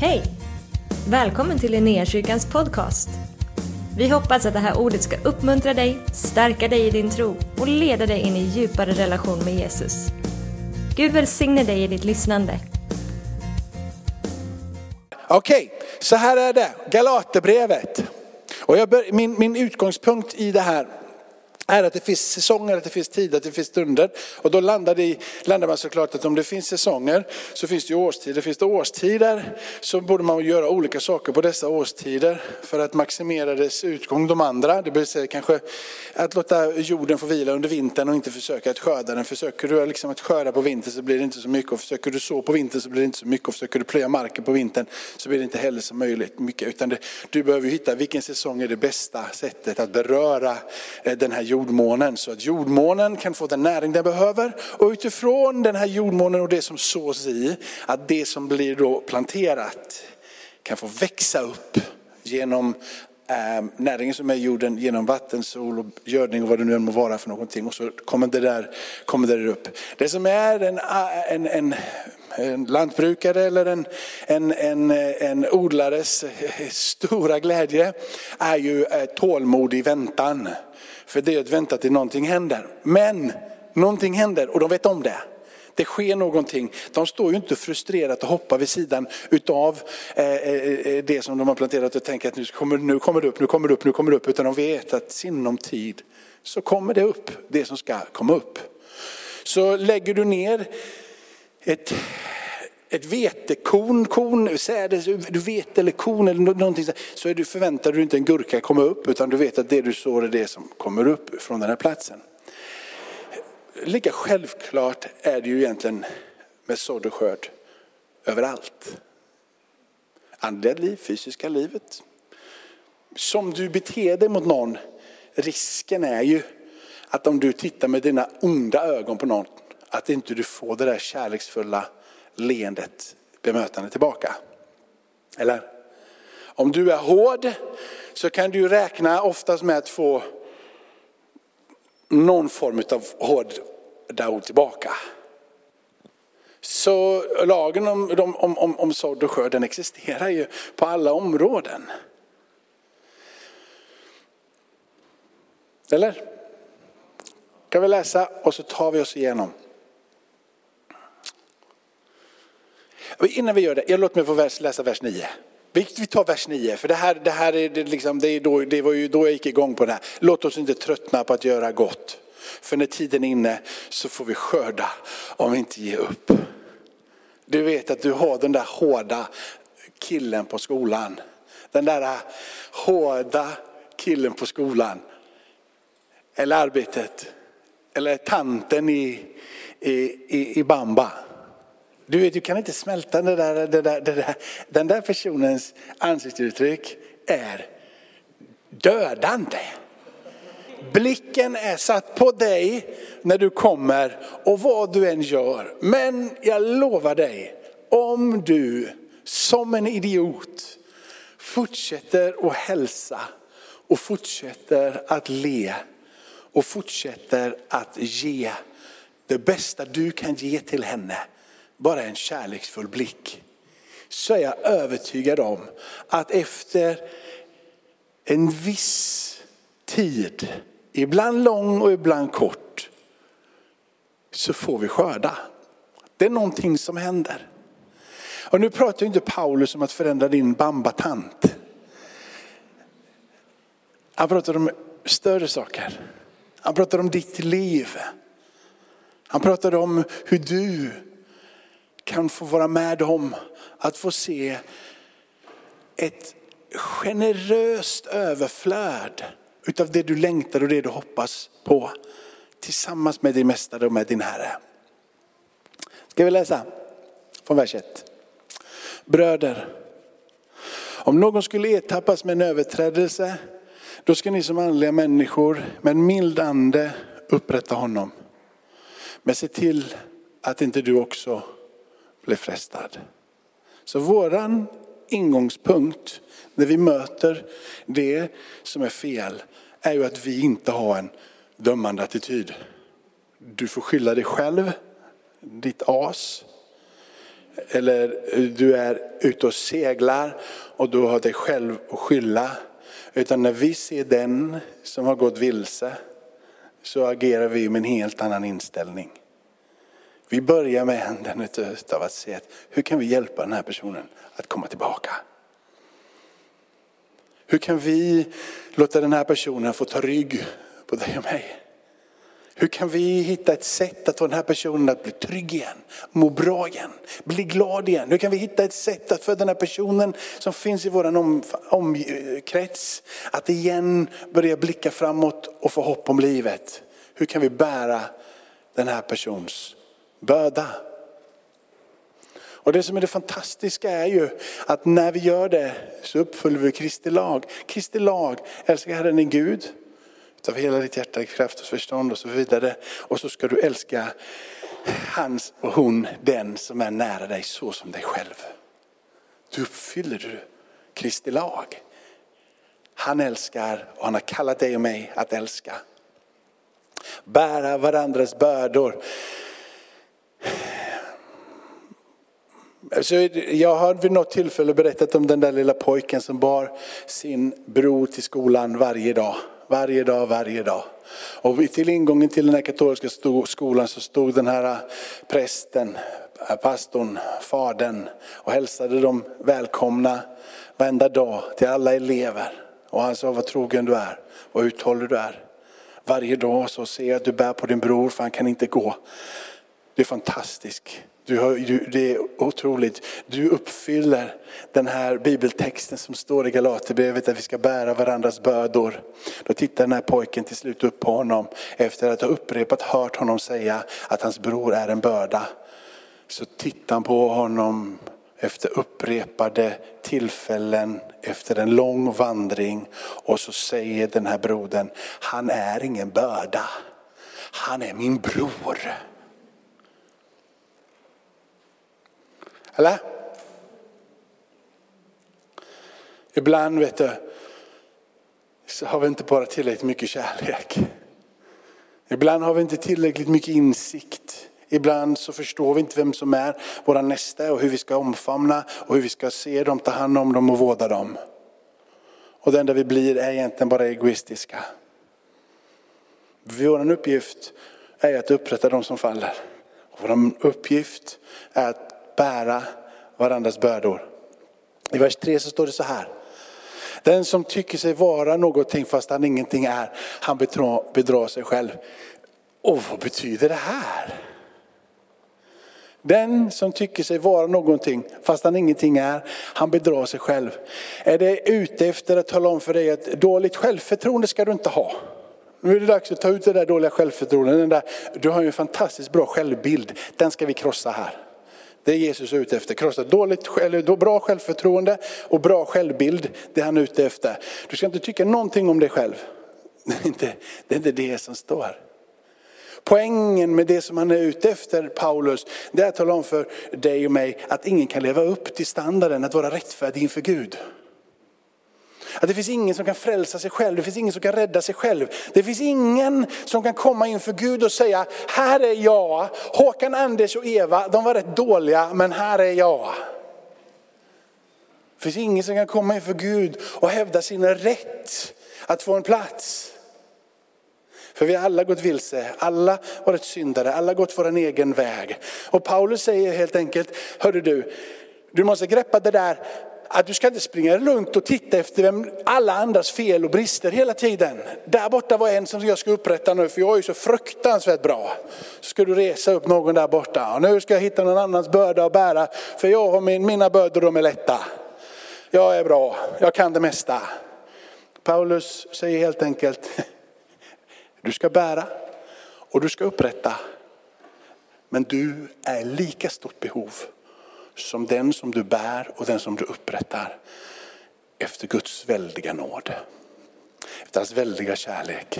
Hej! Välkommen till Linnéakyrkans podcast. Vi hoppas att det här ordet ska uppmuntra dig, stärka dig i din tro och leda dig in i djupare relation med Jesus. Gud välsigne dig i ditt lyssnande. Okej, så här är det. Galaterbrevet. Och jag bör, min, min utgångspunkt i det här är att det finns säsonger, att det finns tider, att det finns stunder. Och då landar, det, landar man såklart att om det finns säsonger så finns det ju årstider. Finns det årstider så borde man göra olika saker på dessa årstider för att maximera dess utgång. De andra, det vill säga kanske att låta jorden få vila under vintern och inte försöka att skörda den. Försöker du liksom att skörda på vintern så blir det inte så mycket. Och försöker du så på vintern så blir det inte så mycket. Och försöker du plöja marken på vintern så blir det inte heller så möjligt mycket. Utan det, du behöver hitta vilken säsong är det bästa sättet att beröra eh, den här jorden jordmånen så att jordmånen kan få den näring den behöver. Och utifrån den här jordmånen och det som sås i, att det som blir då planterat kan få växa upp genom eh, näringen som är jorden, genom vatten, sol och gödning och vad det nu än må vara för någonting. Och så kommer det där, kommer det där upp. Det som är en, en, en en lantbrukare eller en, en, en, en odlares stora glädje är ju eh, tålmodig väntan. För det är att vänta till någonting händer. Men någonting händer och de vet om det. Det sker någonting. De står ju inte frustrerat och hoppar vid sidan utav eh, eh, det som de har planterat och tänker att nu kommer, nu kommer det upp, nu kommer det upp, nu kommer det upp. Utan de vet att sinom tid så kommer det upp, det som ska komma upp. Så lägger du ner ett ett vetekorn, korn, sädes, du vet eller korn eller någonting så är du, förväntar du inte en gurka komma upp utan du vet att det du sår är det som kommer upp från den här platsen. Lika självklart är det ju egentligen med sådd och skörd överallt. Andliga liv, fysiska livet. Som du beter dig mot någon, risken är ju att om du tittar med dina onda ögon på någon, att inte du får det där kärleksfulla leendet, bemötande tillbaka. Eller? Om du är hård så kan du räkna oftast med att få någon form av hårda ord tillbaka. Så lagen om, om, om, om sådd och skörd den existerar ju på alla områden. Eller? Kan vi läsa och så tar vi oss igenom. Innan vi gör det, jag låt mig få läsa vers 9. Vi tar vers 9, för det här, det här är, liksom, det, är då, det var ju då jag gick igång på det här. Låt oss inte tröttna på att göra gott. För när tiden är inne så får vi skörda om vi inte ger upp. Du vet att du har den där hårda killen på skolan. Den där hårda killen på skolan. Eller arbetet. Eller tanten i, i, i, i Bamba. Du, vet, du kan inte smälta det där, det där, det där. Den där personens ansiktsuttryck är dödande. Blicken är satt på dig när du kommer och vad du än gör. Men jag lovar dig, om du som en idiot fortsätter att hälsa och fortsätter att le och fortsätter att ge det bästa du kan ge till henne bara en kärleksfull blick så är jag övertygad om att efter en viss tid, ibland lång och ibland kort, så får vi skörda. Det är någonting som händer. Och nu pratar inte Paulus om att förändra din bambatant. Han pratar om större saker. Han pratar om ditt liv. Han pratar om hur du kan få vara med om att få se ett generöst överflöd utav det du längtar och det du hoppas på. Tillsammans med din mästare och med din Herre. Ska vi läsa från vers 1. Bröder, om någon skulle ertappas med en överträdelse, då ska ni som andliga människor med en mild ande upprätta honom. Men se till att inte du också blir frestad. Så våran ingångspunkt när vi möter det som är fel är ju att vi inte har en dömande attityd. Du får skylla dig själv, ditt as. eller du är ute och seglar och du har dig själv att skylla. Utan när vi ser den som har gått vilse så agerar vi med en helt annan inställning. Vi börjar med änden av att se att hur kan vi hjälpa den här personen att komma tillbaka? Hur kan vi låta den här personen få ta rygg på dig och mig? Hur kan vi hitta ett sätt att få den här personen att bli trygg igen, må bra igen, bli glad igen? Hur kan vi hitta ett sätt att för den här personen som finns i vår omkrets att igen börja blicka framåt och få hopp om livet? Hur kan vi bära den här persons börda? Och det som är det fantastiska är ju att när vi gör det så uppfyller vi Kristi lag. Kristi lag, älska Herren din Gud av hela ditt hjärta, kraft och förstånd och så vidare. Och så ska du älska hans och hon, den som är nära dig så som dig själv. Du uppfyller du Kristi lag. Han älskar och han har kallat dig och mig att älska. Bära varandras bördor. Alltså, jag har vid något tillfälle berättat om den där lilla pojken som bar sin bror till skolan varje dag. Varje dag, varje dag. Och till ingången till den här katolska skolan så stod den här äh, prästen, äh, pastorn, fadern och hälsade dem välkomna varenda dag till alla elever. Och han sa vad trogen du är, vad uthållig du är. Varje dag så ser jag att du bär på din bror för han kan inte gå. Du är fantastisk. Du har, du, det är otroligt. Du uppfyller den här bibeltexten som står i Galaterbrevet att vi ska bära varandras bördor. Då tittar den här pojken till slut upp på honom efter att ha upprepat hört honom säga att hans bror är en börda. Så tittar han på honom efter upprepade tillfällen, efter en lång vandring och så säger den här brodern, han är ingen börda, han är min bror. Eller? Ibland vet du, så har vi inte bara tillräckligt mycket kärlek. Ibland har vi inte tillräckligt mycket insikt. Ibland så förstår vi inte vem som är våra nästa och hur vi ska omfamna och hur vi ska se dem, ta hand om dem och vårda dem. Och det enda vi blir är egentligen bara egoistiska. Vår uppgift är att upprätta de som faller. Vår uppgift är att bära varandras bördor. I vers 3 så står det så här. Den som tycker sig vara någonting fast han ingenting är, han bedrar, bedrar sig själv. Och vad betyder det här? Den som tycker sig vara någonting fast han ingenting är, han bedrar sig själv. Är det ute efter att tala om för dig att dåligt självförtroende ska du inte ha. Nu är det dags att ta ut det där dåliga självförtroendet. du har ju en fantastiskt bra självbild, den ska vi krossa här. Det är Jesus ute efter. Krossa dåligt, eller bra självförtroende och bra självbild. Det är han ute efter. Du ska inte tycka någonting om dig själv. Det är inte det, är inte det som står. Poängen med det som han är ute efter, Paulus, det är att tala om för dig och mig att ingen kan leva upp till standarden att vara rättfärdig inför Gud. Att det finns ingen som kan frälsa sig själv, det finns ingen som kan rädda sig själv. Det finns ingen som kan komma inför Gud och säga, här är jag. Håkan, Anders och Eva, de var rätt dåliga, men här är jag. Det finns ingen som kan komma inför Gud och hävda sin rätt att få en plats. För vi har alla gått vilse, alla varit syndare, alla gått vår egen väg. Och Paulus säger helt enkelt, hörru du, du måste greppa det där att du ska inte springa runt och titta efter vem, alla andras fel och brister hela tiden. Där borta var en som jag ska upprätta nu för jag är ju så fruktansvärt bra. Så ska du resa upp någon där borta och nu ska jag hitta någon annans börda att bära för jag har min, mina bördor de är lätta. Jag är bra, jag kan det mesta. Paulus säger helt enkelt, du ska bära och du ska upprätta. Men du är lika stort behov som den som du bär och den som du upprättar efter Guds väldiga nåd. Efter hans väldiga kärlek.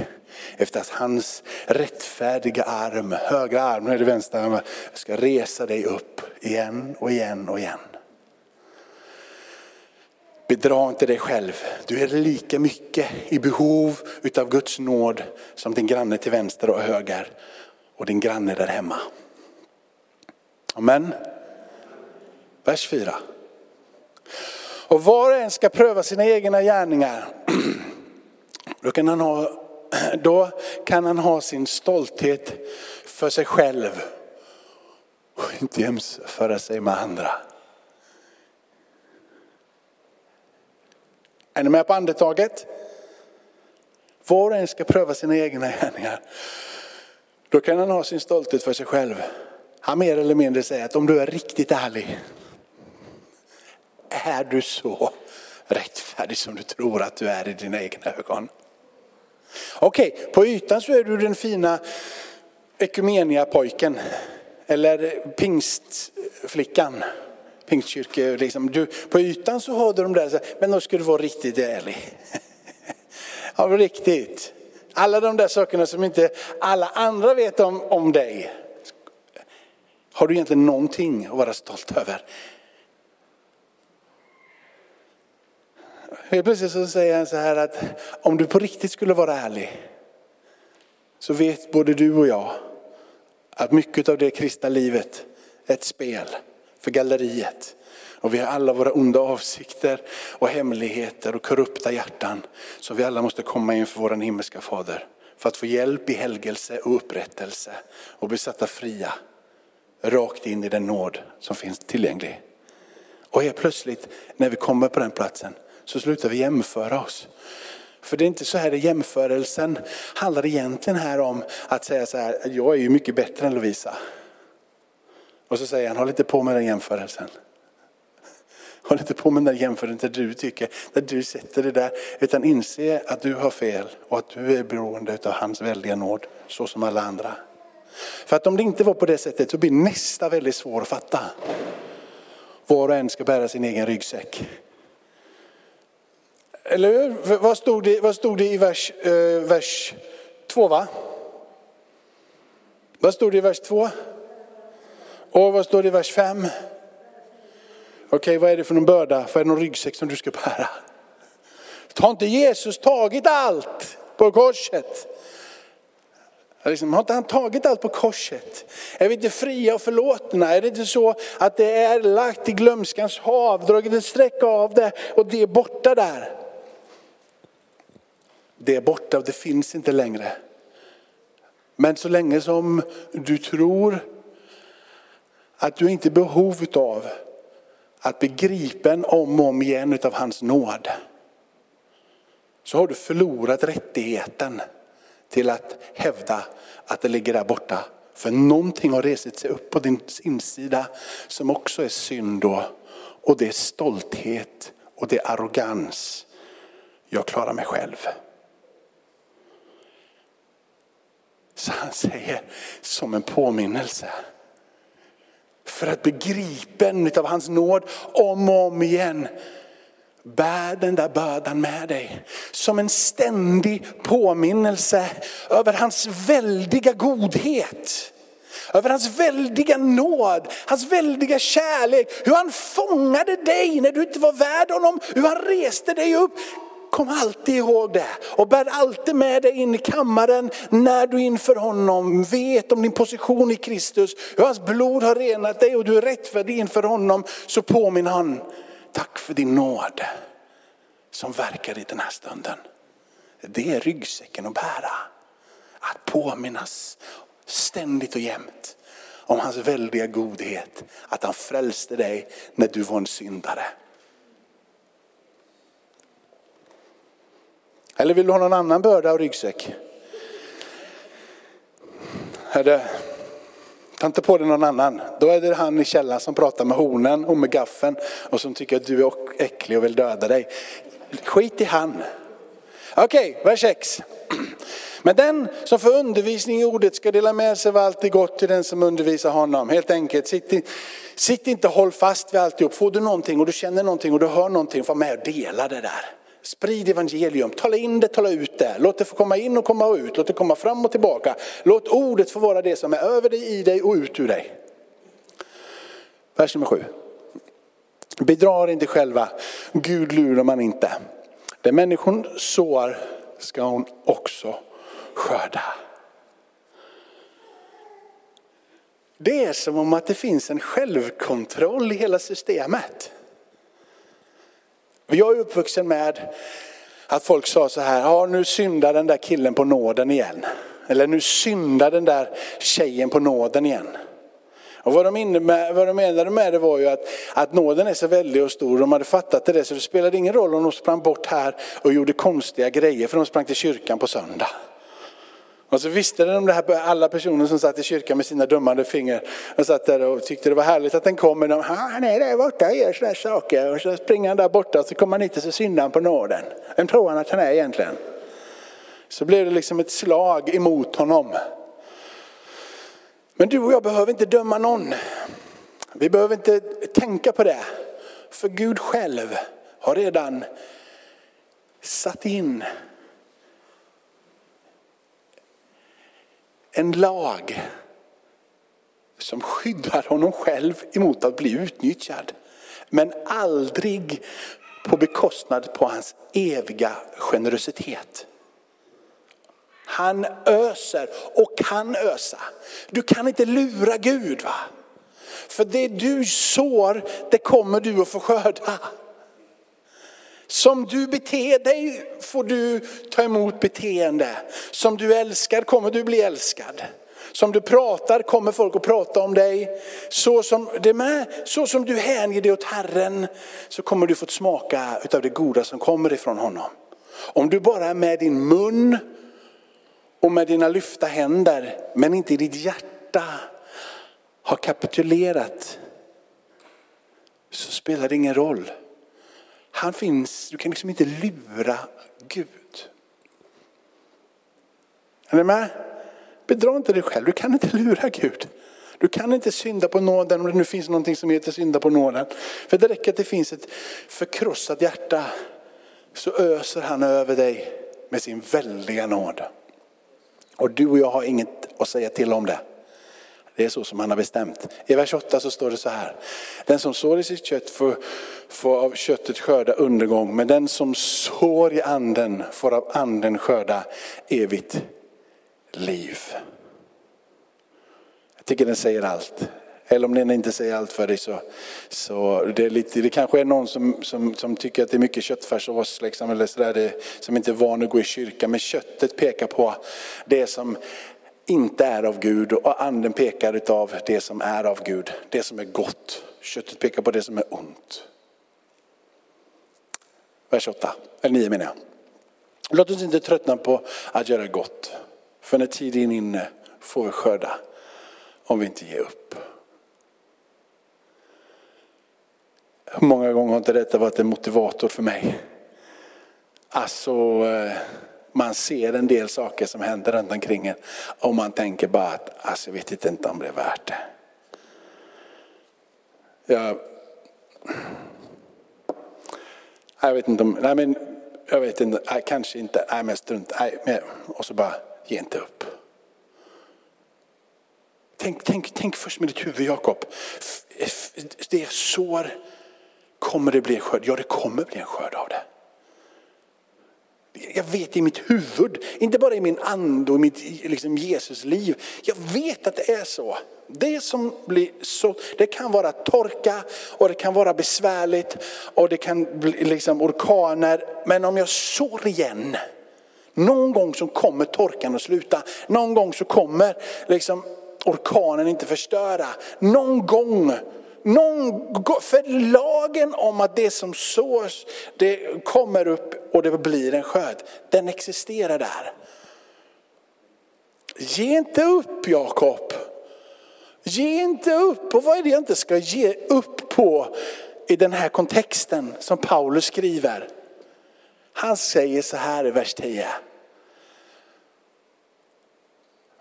Efter att hans rättfärdiga arm, högra arm, nu är det vänstra armen, ska resa dig upp igen och igen och igen. Bedra inte dig själv. Du är lika mycket i behov utav Guds nåd som din granne till vänster och höger och din granne där hemma. Amen. Vers 4. Och var och en ska pröva sina egna gärningar. Då kan han ha, då kan han ha sin stolthet för sig själv och inte jämföra sig med andra. Är ni med på andetaget? Var och en ska pröva sina egna gärningar. Då kan han ha sin stolthet för sig själv. Han mer eller mindre säger att om du är riktigt ärlig, är du så rättfärdig som du tror att du är i dina egna ögon? Okej, okay, på ytan så är du den fina ekumenia-pojken. Eller pingstflickan. Pingstkyrka, liksom. du, på ytan så har du de där, men då ska du vara riktigt ärlig. ja, riktigt. Alla de där sakerna som inte alla andra vet om, om dig. Har du egentligen någonting att vara stolt över? Helt plötsligt så säger han så här att om du på riktigt skulle vara ärlig så vet både du och jag att mycket av det kristna livet är ett spel för galleriet. Och vi har alla våra onda avsikter och hemligheter och korrupta hjärtan som vi alla måste komma inför vår himmelska fader. För att få hjälp i helgelse och upprättelse och bli satta fria. Rakt in i den nåd som finns tillgänglig. Och helt plötsligt när vi kommer på den platsen så slutar vi jämföra oss. För det är inte så här jämförelsen handlar egentligen här om att säga så här, jag är ju mycket bättre än Lovisa. Och så säger han, håll inte på med den jämförelsen. Håll inte på med den jämförelsen där du tycker, där du sätter det där. Utan inse att du har fel och att du är beroende av hans väldiga nåd, så som alla andra. För att om det inte var på det sättet så blir nästa väldigt svår att fatta. Var och en ska bära sin egen ryggsäck. Eller hur? Vad stod det, vad stod det i vers, eh, vers 2 va? Vad stod det i vers 2? Och vad står det i vers 5? Okej, okay, vad är det för någon börda? Vad är det någon ryggsäck som du ska bära? Har inte Jesus tagit allt på korset? Liksom, har inte han tagit allt på korset? Är vi inte fria och förlåtna? Är det inte så att det är lagt i glömskans hav, dragit ett streck av det och det är borta där? Det är borta och det finns inte längre. Men så länge som du tror att du inte är behov av att bli gripen om och om igen av hans nåd. Så har du förlorat rättigheten till att hävda att det ligger där borta. För någonting har resit sig upp på din insida som också är synd då. Och det är stolthet och det är arrogans. Jag klarar mig själv. Så han säger som en påminnelse. För att begripen av hans nåd om och om igen. Bär den där bördan med dig som en ständig påminnelse över hans väldiga godhet. Över hans väldiga nåd, hans väldiga kärlek. Hur han fångade dig när du inte var värd honom. Hur han reste dig upp Kom alltid ihåg det och bär alltid med dig in i kammaren när du inför honom vet om din position i Kristus. Hur hans blod har renat dig och du är rättfärdig inför honom. Så påminner han, tack för din nåd som verkar i den här stunden. Det är ryggsäcken att bära. Att påminnas ständigt och jämt om hans väldiga godhet. Att han frälste dig när du var en syndare. Eller vill du ha någon annan börda och ryggsäck? Herre, ta inte på dig någon annan. Då är det han i källan som pratar med honen och med gaffen och som tycker att du är äcklig och vill döda dig. Skit i han. Okej, okay, vers 6. Men den som får undervisning i ordet ska dela med sig av allt det gott till den som undervisar honom. Helt enkelt, sitt, sitt inte håll fast vid alltihop. Får du någonting och du känner någonting och du hör någonting, var med och dela det där. Sprid evangelium, tala in det, tala ut det. Låt det få komma in och komma ut, låt det komma fram och tillbaka. Låt ordet få vara det som är över dig, i dig och ut ur dig. Vers nummer sju. Bedrar inte själva, Gud lurar man inte. Det människan sår ska hon också skörda. Det är som om att det finns en självkontroll i hela systemet. Jag är uppvuxen med att folk sa så här, ja nu syndar den där killen på nåden igen. Eller nu syndar den där tjejen på nåden igen. Och vad de, med, vad de menade med det var ju att, att nåden är så väldig och stor. De hade fattat det så det spelade ingen roll om de sprang bort här och gjorde konstiga grejer för de sprang till kyrkan på söndag. Och så visste de det här, alla personer som satt i kyrkan med sina dömande fingrar. Och satt där och tyckte det var härligt att den kom. Men de, ah, han är där borta och gör sådana saker. Och så springer han där borta och så kommer han hit och så syndar han på nåden. Vem tror han att han är egentligen? Så blev det liksom ett slag emot honom. Men du och jag behöver inte döma någon. Vi behöver inte tänka på det. För Gud själv har redan satt in en lag som skyddar honom själv emot att bli utnyttjad. Men aldrig på bekostnad på hans eviga generositet. Han öser och kan ösa. Du kan inte lura Gud. va? För det du sår, det kommer du att få skörda. Som du beter dig får du ta emot beteende. Som du älskar kommer du bli älskad. Som du pratar kommer folk att prata om dig. Så som, det med, så som du hänger dig åt Herren så kommer du få smaka av det goda som kommer ifrån honom. Om du bara är med din mun och med dina lyfta händer men inte i ditt hjärta har kapitulerat så spelar det ingen roll. Han finns, du kan liksom inte lura Gud. Är ni med? Bedra inte dig själv, du kan inte lura Gud. Du kan inte synda på nåden om det nu finns någonting som heter synda på nåden. För det räcker att det finns ett förkrossat hjärta så öser han över dig med sin väldiga nåd. Och du och jag har inget att säga till om det. Det är så som han har bestämt. I vers 8 så står det så här. Den som sår i sitt kött får, får av köttet skörda undergång. Men den som sår i anden får av anden skörda evigt liv. Jag tycker den säger allt. Eller om den inte säger allt för dig så, så det, är lite, det kanske är någon som, som, som tycker att det är mycket köttfärs av oss, liksom, eller så där, det, som inte är van att gå i kyrkan. Men köttet pekar på det som inte är av Gud och anden pekar utav det som är av Gud, det som är gott. Köttet pekar på det som är ont. Vers 8, eller 9 menar jag. Låt oss inte tröttna på att göra gott. För när tiden är inne får vi skörda om vi inte ger upp. Hur många gånger har inte detta varit en motivator för mig? Alltså, eh, man ser en del saker som händer runt omkring en och man tänker bara att alltså, jag vet inte om det är värt det. Jag, jag vet inte om, nej men jag vet inte, nej, kanske inte, nej men strunt, nej, men, och så bara ge inte upp. Tänk, tänk, tänk först med ditt huvud Jakob. Det är sår, kommer det bli en skörd? Ja det kommer bli en skörd av det. Jag vet i mitt huvud, inte bara i min ande och mitt liksom, Jesusliv. Jag vet att det är så. Det som blir så, det kan vara torka och det kan vara besvärligt och det kan bli liksom orkaner. Men om jag sår igen, någon gång så kommer torkan att sluta. Någon gång så kommer liksom orkanen inte förstöra. Någon gång någon, för lagen om att det som sås, det kommer upp och det blir en skörd. Den existerar där. Ge inte upp Jakob. Ge inte upp. Och vad är det jag inte ska ge upp på i den här kontexten som Paulus skriver? Han säger så här i vers 10.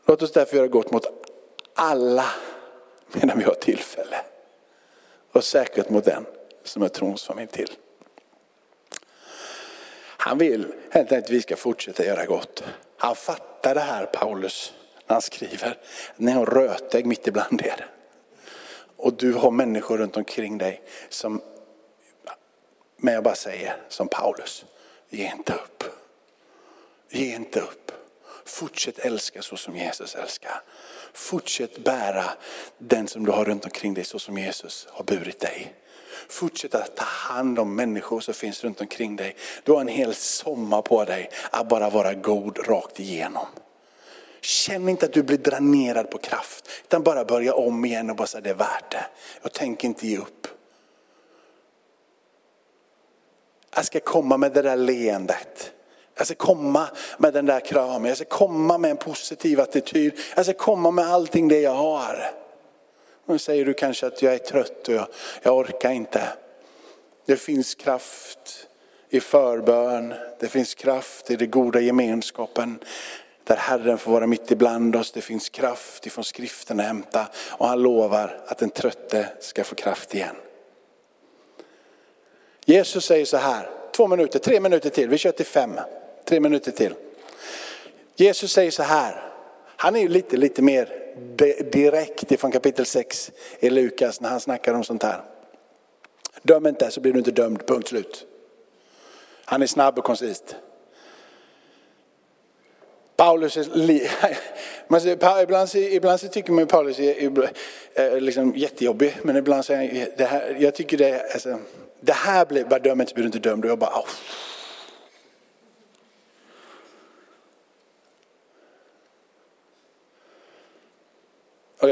Låt oss därför göra gott mot alla medan vi har tillfälle och säkert mot den som är trons familj till. Han vill helt enkelt att vi ska fortsätta göra gott. Han fattar det här Paulus när han skriver, ni har rötägg mitt ibland er. Och du har människor runt omkring dig som, men jag bara säger som Paulus, ge inte upp. Ge inte upp. Fortsätt älska så som Jesus älskar. Fortsätt bära den som du har runt omkring dig så som Jesus har burit dig. Fortsätt att ta hand om människor som finns runt omkring dig. Du har en hel sommar på dig att bara vara god rakt igenom. Känn inte att du blir dränerad på kraft, utan bara börja om igen och bara säga det är värt det. Jag tänker inte ge upp. Jag ska komma med det där leendet. Jag ska komma med den där kramen, jag ska komma med en positiv attityd. Jag ska komma med allting det jag har. Nu säger du kanske att jag är trött och jag, jag orkar inte. Det finns kraft i förbön, det finns kraft i den goda gemenskapen där Herren får vara mitt ibland oss. Det finns kraft ifrån skriften att hämta och han lovar att den trötte ska få kraft igen. Jesus säger så här, två minuter, tre minuter till, vi kör till fem, tre minuter till. Jesus säger så här, han är ju lite, lite mer direkt ifrån kapitel 6 i Lukas när han snackar om sånt här. Döm inte så blir du inte dömd, punkt slut. Han är snabb och koncist. Paulus är, ibland, ibland så tycker man att Paulus är, är liksom jättejobbig, men ibland så är det här, jag tycker det, alltså, det här blir, bara döm inte så blir du inte dömd. Och jag bara, oh.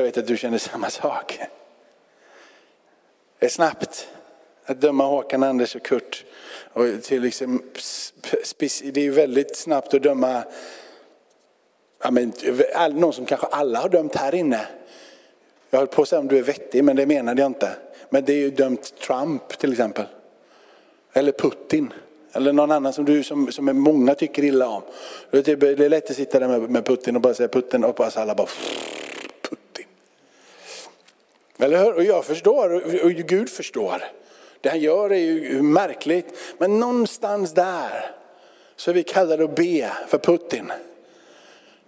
Vet att du känner samma sak. Det är snabbt att döma Håkan, Anders och Kurt. Och till liksom, det är väldigt snabbt att döma ja, men, någon som kanske alla har dömt här inne. Jag höll på att säga om du är vettig, men det menade jag inte. Men det är ju dömt Trump till exempel. Eller Putin. Eller någon annan som, du, som, som många tycker illa om. Typ, det är lätt att sitta där med, med Putin och bara säga Putin och bara alla bara eller hur? Och jag förstår och Gud förstår. Det han gör är ju märkligt. Men någonstans där så är vi kallade att be för Putin.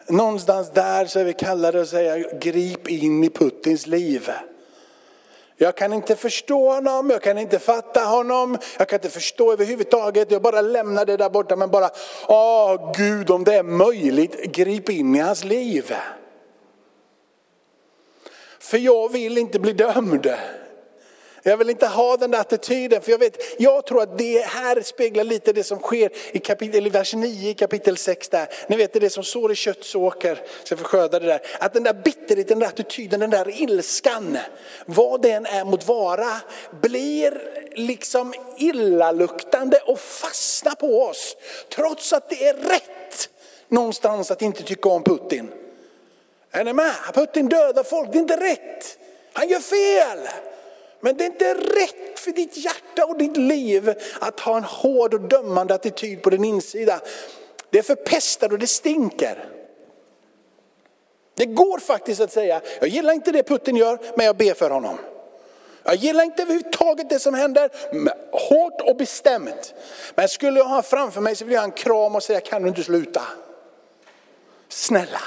Någonstans där så är vi kallade att säga grip in i Putins liv. Jag kan inte förstå honom, jag kan inte fatta honom, jag kan inte förstå överhuvudtaget. Jag bara lämnar det där borta men bara, åh Gud om det är möjligt, grip in i hans liv. För jag vill inte bli dömd. Jag vill inte ha den där attityden, för jag vet, jag tror att det här speglar lite det som sker i, kapitel, i vers 9 i kapitel 6 där. Ni vet det som sår i köttsåker, så jag får skörda det där. Att den där bitterheten, den där attityden, den där ilskan, vad den är mot vara, blir liksom illaluktande och fastnar på oss. Trots att det är rätt någonstans att inte tycka om Putin. Är ni med? Putin dödar folk, det är inte rätt. Han gör fel. Men det är inte rätt för ditt hjärta och ditt liv att ha en hård och dömande attityd på din insida. Det är förpestat och det stinker. Det går faktiskt att säga, jag gillar inte det Putin gör, men jag ber för honom. Jag gillar inte överhuvudtaget det som händer, hårt och bestämt. Men skulle jag ha framför mig så vill jag ha en kram och säga, kan du inte sluta? Snälla.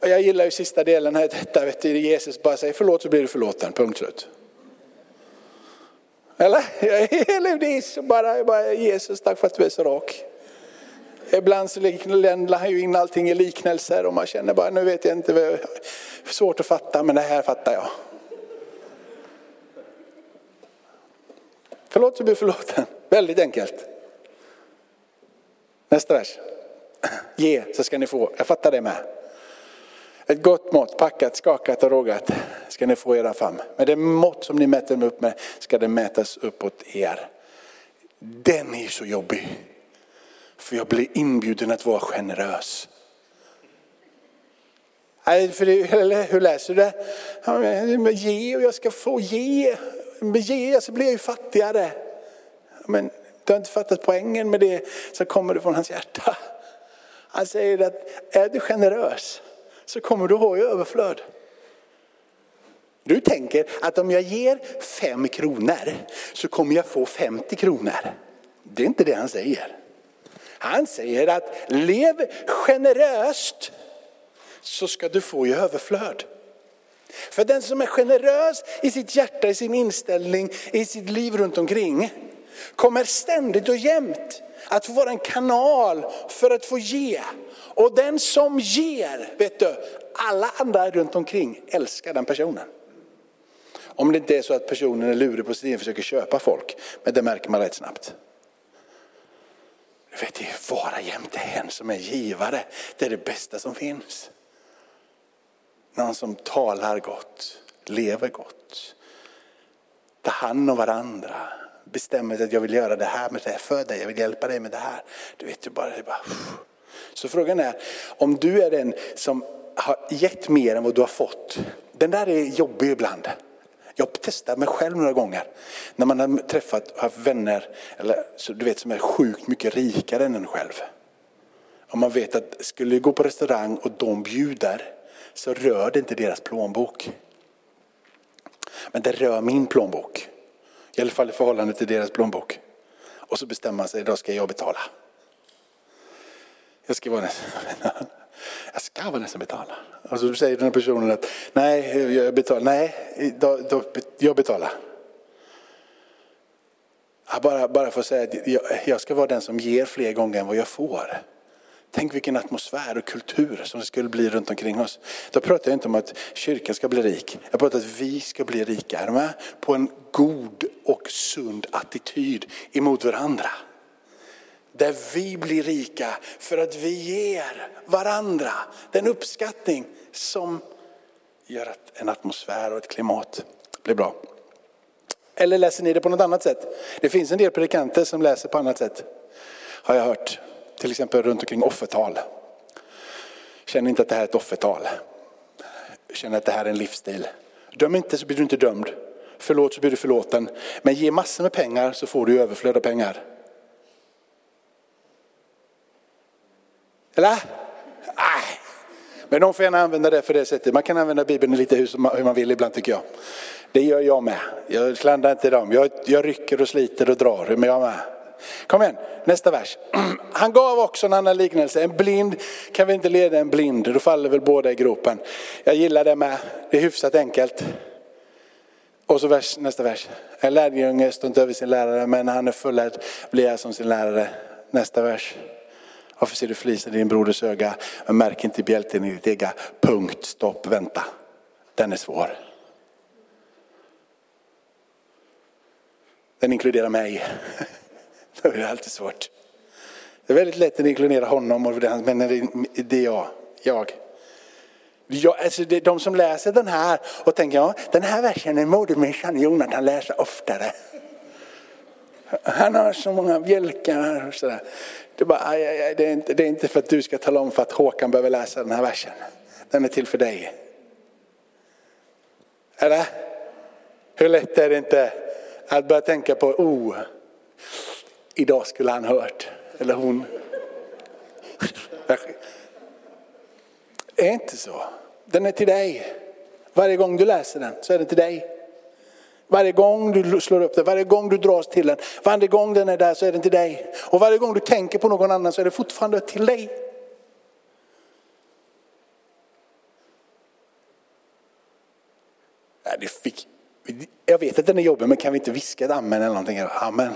Och jag gillar ju sista delen här, detta vet du, Jesus bara säger förlåt så blir du förlåten, punkt slut. Eller? Eller det är så bara, bara Jesus tack för att du är så rak. Ibland så ländar han ju in allting i liknelser och man känner bara, nu vet jag inte, svårt att fatta men det här fattar jag. Förlåt så blir du förlåten, väldigt enkelt. Nästa vers. Ge så ska ni få, jag fattar det med. Ett gott mått, packat, skakat och rågat ska ni få era fram. Med det mått som ni mäter mig upp med ska det mätas uppåt er. Den är så jobbig. För jag blir inbjuden att vara generös. för det, eller hur läser du det? Ge och jag ska få ge. Ge så blir jag ju fattigare. Men du har inte fattat poängen med det som kommer från hans hjärta. Han säger att är du generös så kommer du ha i överflöd. Du tänker att om jag ger fem kronor så kommer jag få 50 kronor. Det är inte det han säger. Han säger att lev generöst så ska du få i överflöd. För den som är generös i sitt hjärta, i sin inställning, i sitt liv runt omkring kommer ständigt och jämt att få vara en kanal för att få ge. Och den som ger, vet du, alla andra runt omkring älskar den personen. Om det inte är så att personen är lurig på sin och försöker köpa folk. Men det märker man rätt snabbt. Du vet, det är vara jämte en som är givare. Det är det bästa som finns. Någon som talar gott, lever gott, tar hand om varandra, bestämmer sig att jag vill göra det här med det här för dig, jag vill hjälpa dig med det här. Du vet, du bara, det bara... Så frågan är, om du är den som har gett mer än vad du har fått. Den där är jobbig ibland. Jag har testat mig själv några gånger. När man har träffat haft vänner eller, så du vet, som är sjukt mycket rikare än en själv. Om man vet att skulle jag gå på restaurang och de bjuder så rör det inte deras plånbok. Men det rör min plånbok. I alla fall i förhållande till deras plånbok. Och så bestämmer man sig, då ska jag betala. Jag ska vara nästan, jag ska vara nästan betala. Och så säger den här personen att nej, jag betalar. Nej, då, då, jag betalar. Jag bara, bara för att säga att jag, jag ska vara den som ger fler gånger än vad jag får. Tänk vilken atmosfär och kultur som det skulle bli runt omkring oss. Då pratar jag inte om att kyrkan ska bli rik. Jag pratar om att vi ska bli rika. Är med? På en god och sund attityd emot varandra. Där vi blir rika för att vi ger varandra den uppskattning som gör att en atmosfär och ett klimat blir bra. Eller läser ni det på något annat sätt? Det finns en del predikanter som läser på annat sätt. Har jag hört. Till exempel runt omkring offertal. Känner inte att det här är ett offertal. Känner att det här är en livsstil. Döm inte så blir du inte dömd. Förlåt så blir du förlåten. Men ge massor med pengar så får du överflöd av pengar. Eller? Nej. Men de får gärna använda det för det sättet. Man kan använda Bibeln lite hur man vill ibland tycker jag. Det gör jag med. Jag klandrar inte dem. Jag, jag rycker och sliter och drar. Men jag med. Kom igen, nästa vers. Han gav också en annan liknelse. En blind kan vi inte leda en blind, då faller väl båda i gropen. Jag gillar det med, det är hyfsat enkelt. Och så vers, nästa vers. En lärjunge står inte över sin lärare, men när han är fullärd blir jag som sin lärare. Nästa vers. Varför ser du flisen i din broders öga, men märk inte bjälten i ditt ega? Punkt, stopp, vänta. Den är svår. Den inkluderar mig. Det är alltid svårt. Det är väldigt lätt att inkludera honom, men det är jag. jag. Ja, alltså det, de som läser den här och tänker, ja den här versen är modemänniskan Jonathan läser oftare. Han har så många bjälkar och sådär. Det är, bara, aj, aj, aj, det, är inte, det är inte för att du ska tala om för att Håkan behöver läsa den här versen. Den är till för dig. Eller? Hur lätt är det inte att börja tänka på, oh, idag skulle han hört, eller hon. Det är inte så. Den är till dig. Varje gång du läser den så är den till dig. Varje gång du slår upp den, varje gång du dras till den, varje gång den är där så är den till dig. Och varje gång du tänker på någon annan så är det fortfarande till dig. Jag vet att den är jobbig men kan vi inte viska ett amen eller någonting? Amen.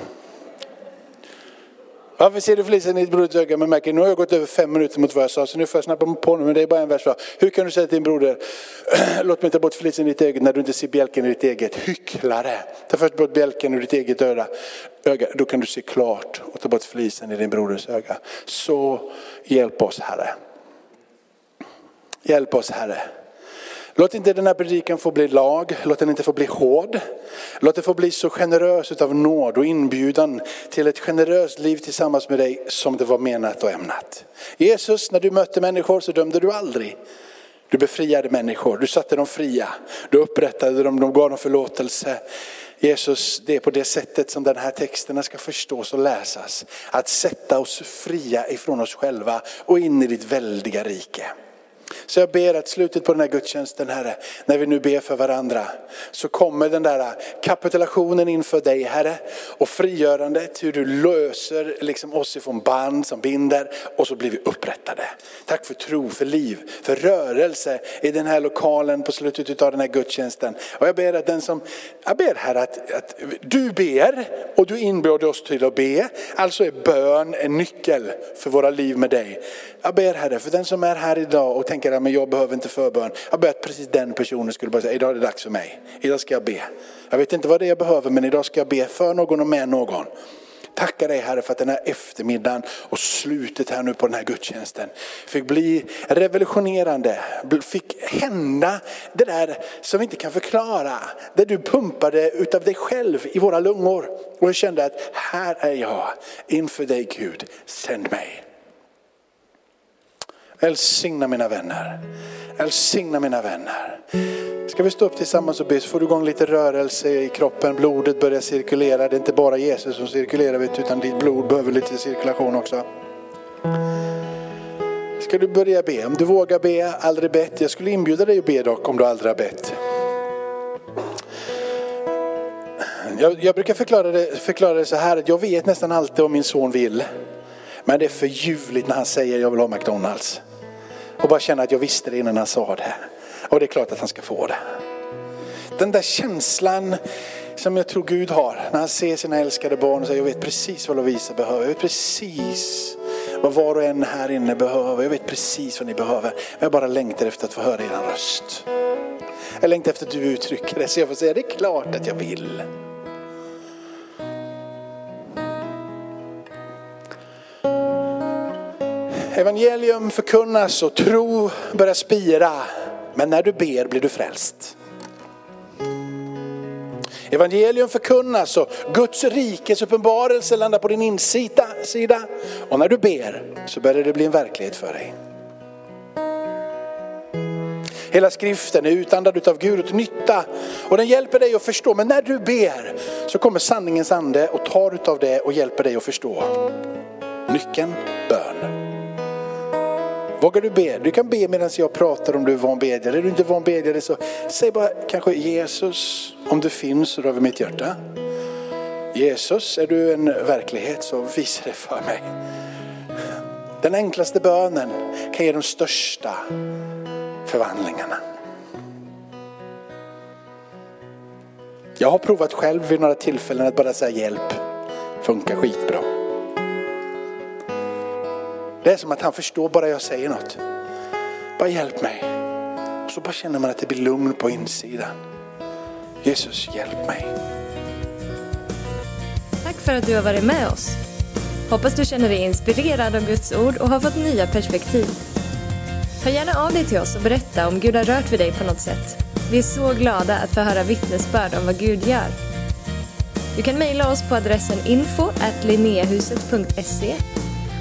Varför ser du flisen i ditt broders öga men märker nu har jag gått över fem minuter mot vad jag sa så nu får jag snabba på nu men det är bara en vers Va? Hur kan du säga till din broder, låt mig ta bort flisen i ditt öga, när du inte ser bjälken i ditt eget. Hycklare! Ta först bort bjälken ur ditt eget öra. öga, då kan du se klart och ta bort flisen i din broders öga. Så hjälp oss Herre. Hjälp oss Herre. Låt inte den här predikan få bli lag, låt den inte få bli hård. Låt den få bli så generös utav nåd och inbjudan till ett generöst liv tillsammans med dig som det var menat och ämnat. Jesus, när du mötte människor så dömde du aldrig. Du befriade människor, du satte dem fria, du upprättade dem, du gav dem förlåtelse. Jesus, det är på det sättet som den här texterna ska förstås och läsas. Att sätta oss fria ifrån oss själva och in i ditt väldiga rike. Så jag ber att slutet på den här gudstjänsten Herre, när vi nu ber för varandra, så kommer den där kapitulationen inför dig Herre och frigörandet, hur du löser liksom oss ifrån band som binder och så blir vi upprättade. Tack för tro, för liv, för rörelse i den här lokalen på slutet av den här gudstjänsten. Och jag ber att den som, jag ber Herre att, att du ber och du inbjuder oss till att be. Alltså är bön en nyckel för våra liv med dig. Jag ber Herre, för den som är här idag och tänker men jag behöver inte förbön. Jag ber att precis den personen skulle bara säga, idag är det dags för mig. Idag ska jag be. Jag vet inte vad det är jag behöver men idag ska jag be för någon och med någon. Tackar dig Herre för att den här eftermiddagen och slutet här nu på den här gudstjänsten fick bli revolutionerande. Fick hända det där som vi inte kan förklara. Det du pumpade utav dig själv i våra lungor. Och jag kände att här är jag inför dig Gud, sänd mig. Välsigna mina vänner. Välsigna mina vänner. Ska vi stå upp tillsammans och be så får du igång lite rörelse i kroppen. Blodet börjar cirkulera. Det är inte bara Jesus som cirkulerar utan ditt blod behöver lite cirkulation också. Ska du börja be? Om du vågar be, aldrig bett. Jag skulle inbjuda dig att be dock om du aldrig har bett. Jag, jag brukar förklara det, förklara det så här att jag vet nästan alltid vad min son vill. Men det är för ljuvligt när han säger jag vill ha McDonalds. Och bara känna att jag visste det innan han sa det. Och det är klart att han ska få det. Den där känslan som jag tror Gud har när han ser sina älskade barn och säger jag vet precis vad Lovisa behöver. Jag vet precis vad var och en här inne behöver. Jag vet precis vad ni behöver. Men jag bara längtar efter att få höra er röst. Jag längtar efter att du uttrycker det så jag får säga det är klart att jag vill. Evangelium förkunnas och tro börjar spira. Men när du ber blir du frälst. Evangelium förkunnas och Guds rikes uppenbarelse landar på din insida. Och när du ber så börjar det bli en verklighet för dig. Hela skriften är utandad av Gud till nytta och den hjälper dig att förstå. Men när du ber så kommer sanningens ande och tar utav det och hjälper dig att förstå. Nyckeln, bön. Vågar du be? Du kan be medan jag pratar om du är van bedjare. Är du inte van bedjare så säg bara kanske Jesus, om du finns rör vid mitt hjärta. Jesus, är du en verklighet så visa det för mig. Den enklaste bönen kan ge de största förvandlingarna. Jag har provat själv vid några tillfällen att bara säga hjälp. Funkar skitbra. Det är som att han förstår bara jag säger något. Bara hjälp mig. Och så bara känner man att det blir lugn på insidan. Jesus, hjälp mig. Tack för att du har varit med oss. Hoppas du känner dig inspirerad av Guds ord och har fått nya perspektiv. Hör gärna av dig till oss och berätta om Gud har rört vid dig på något sätt. Vi är så glada att få höra vittnesbörd om vad Gud gör. Du kan mejla oss på adressen info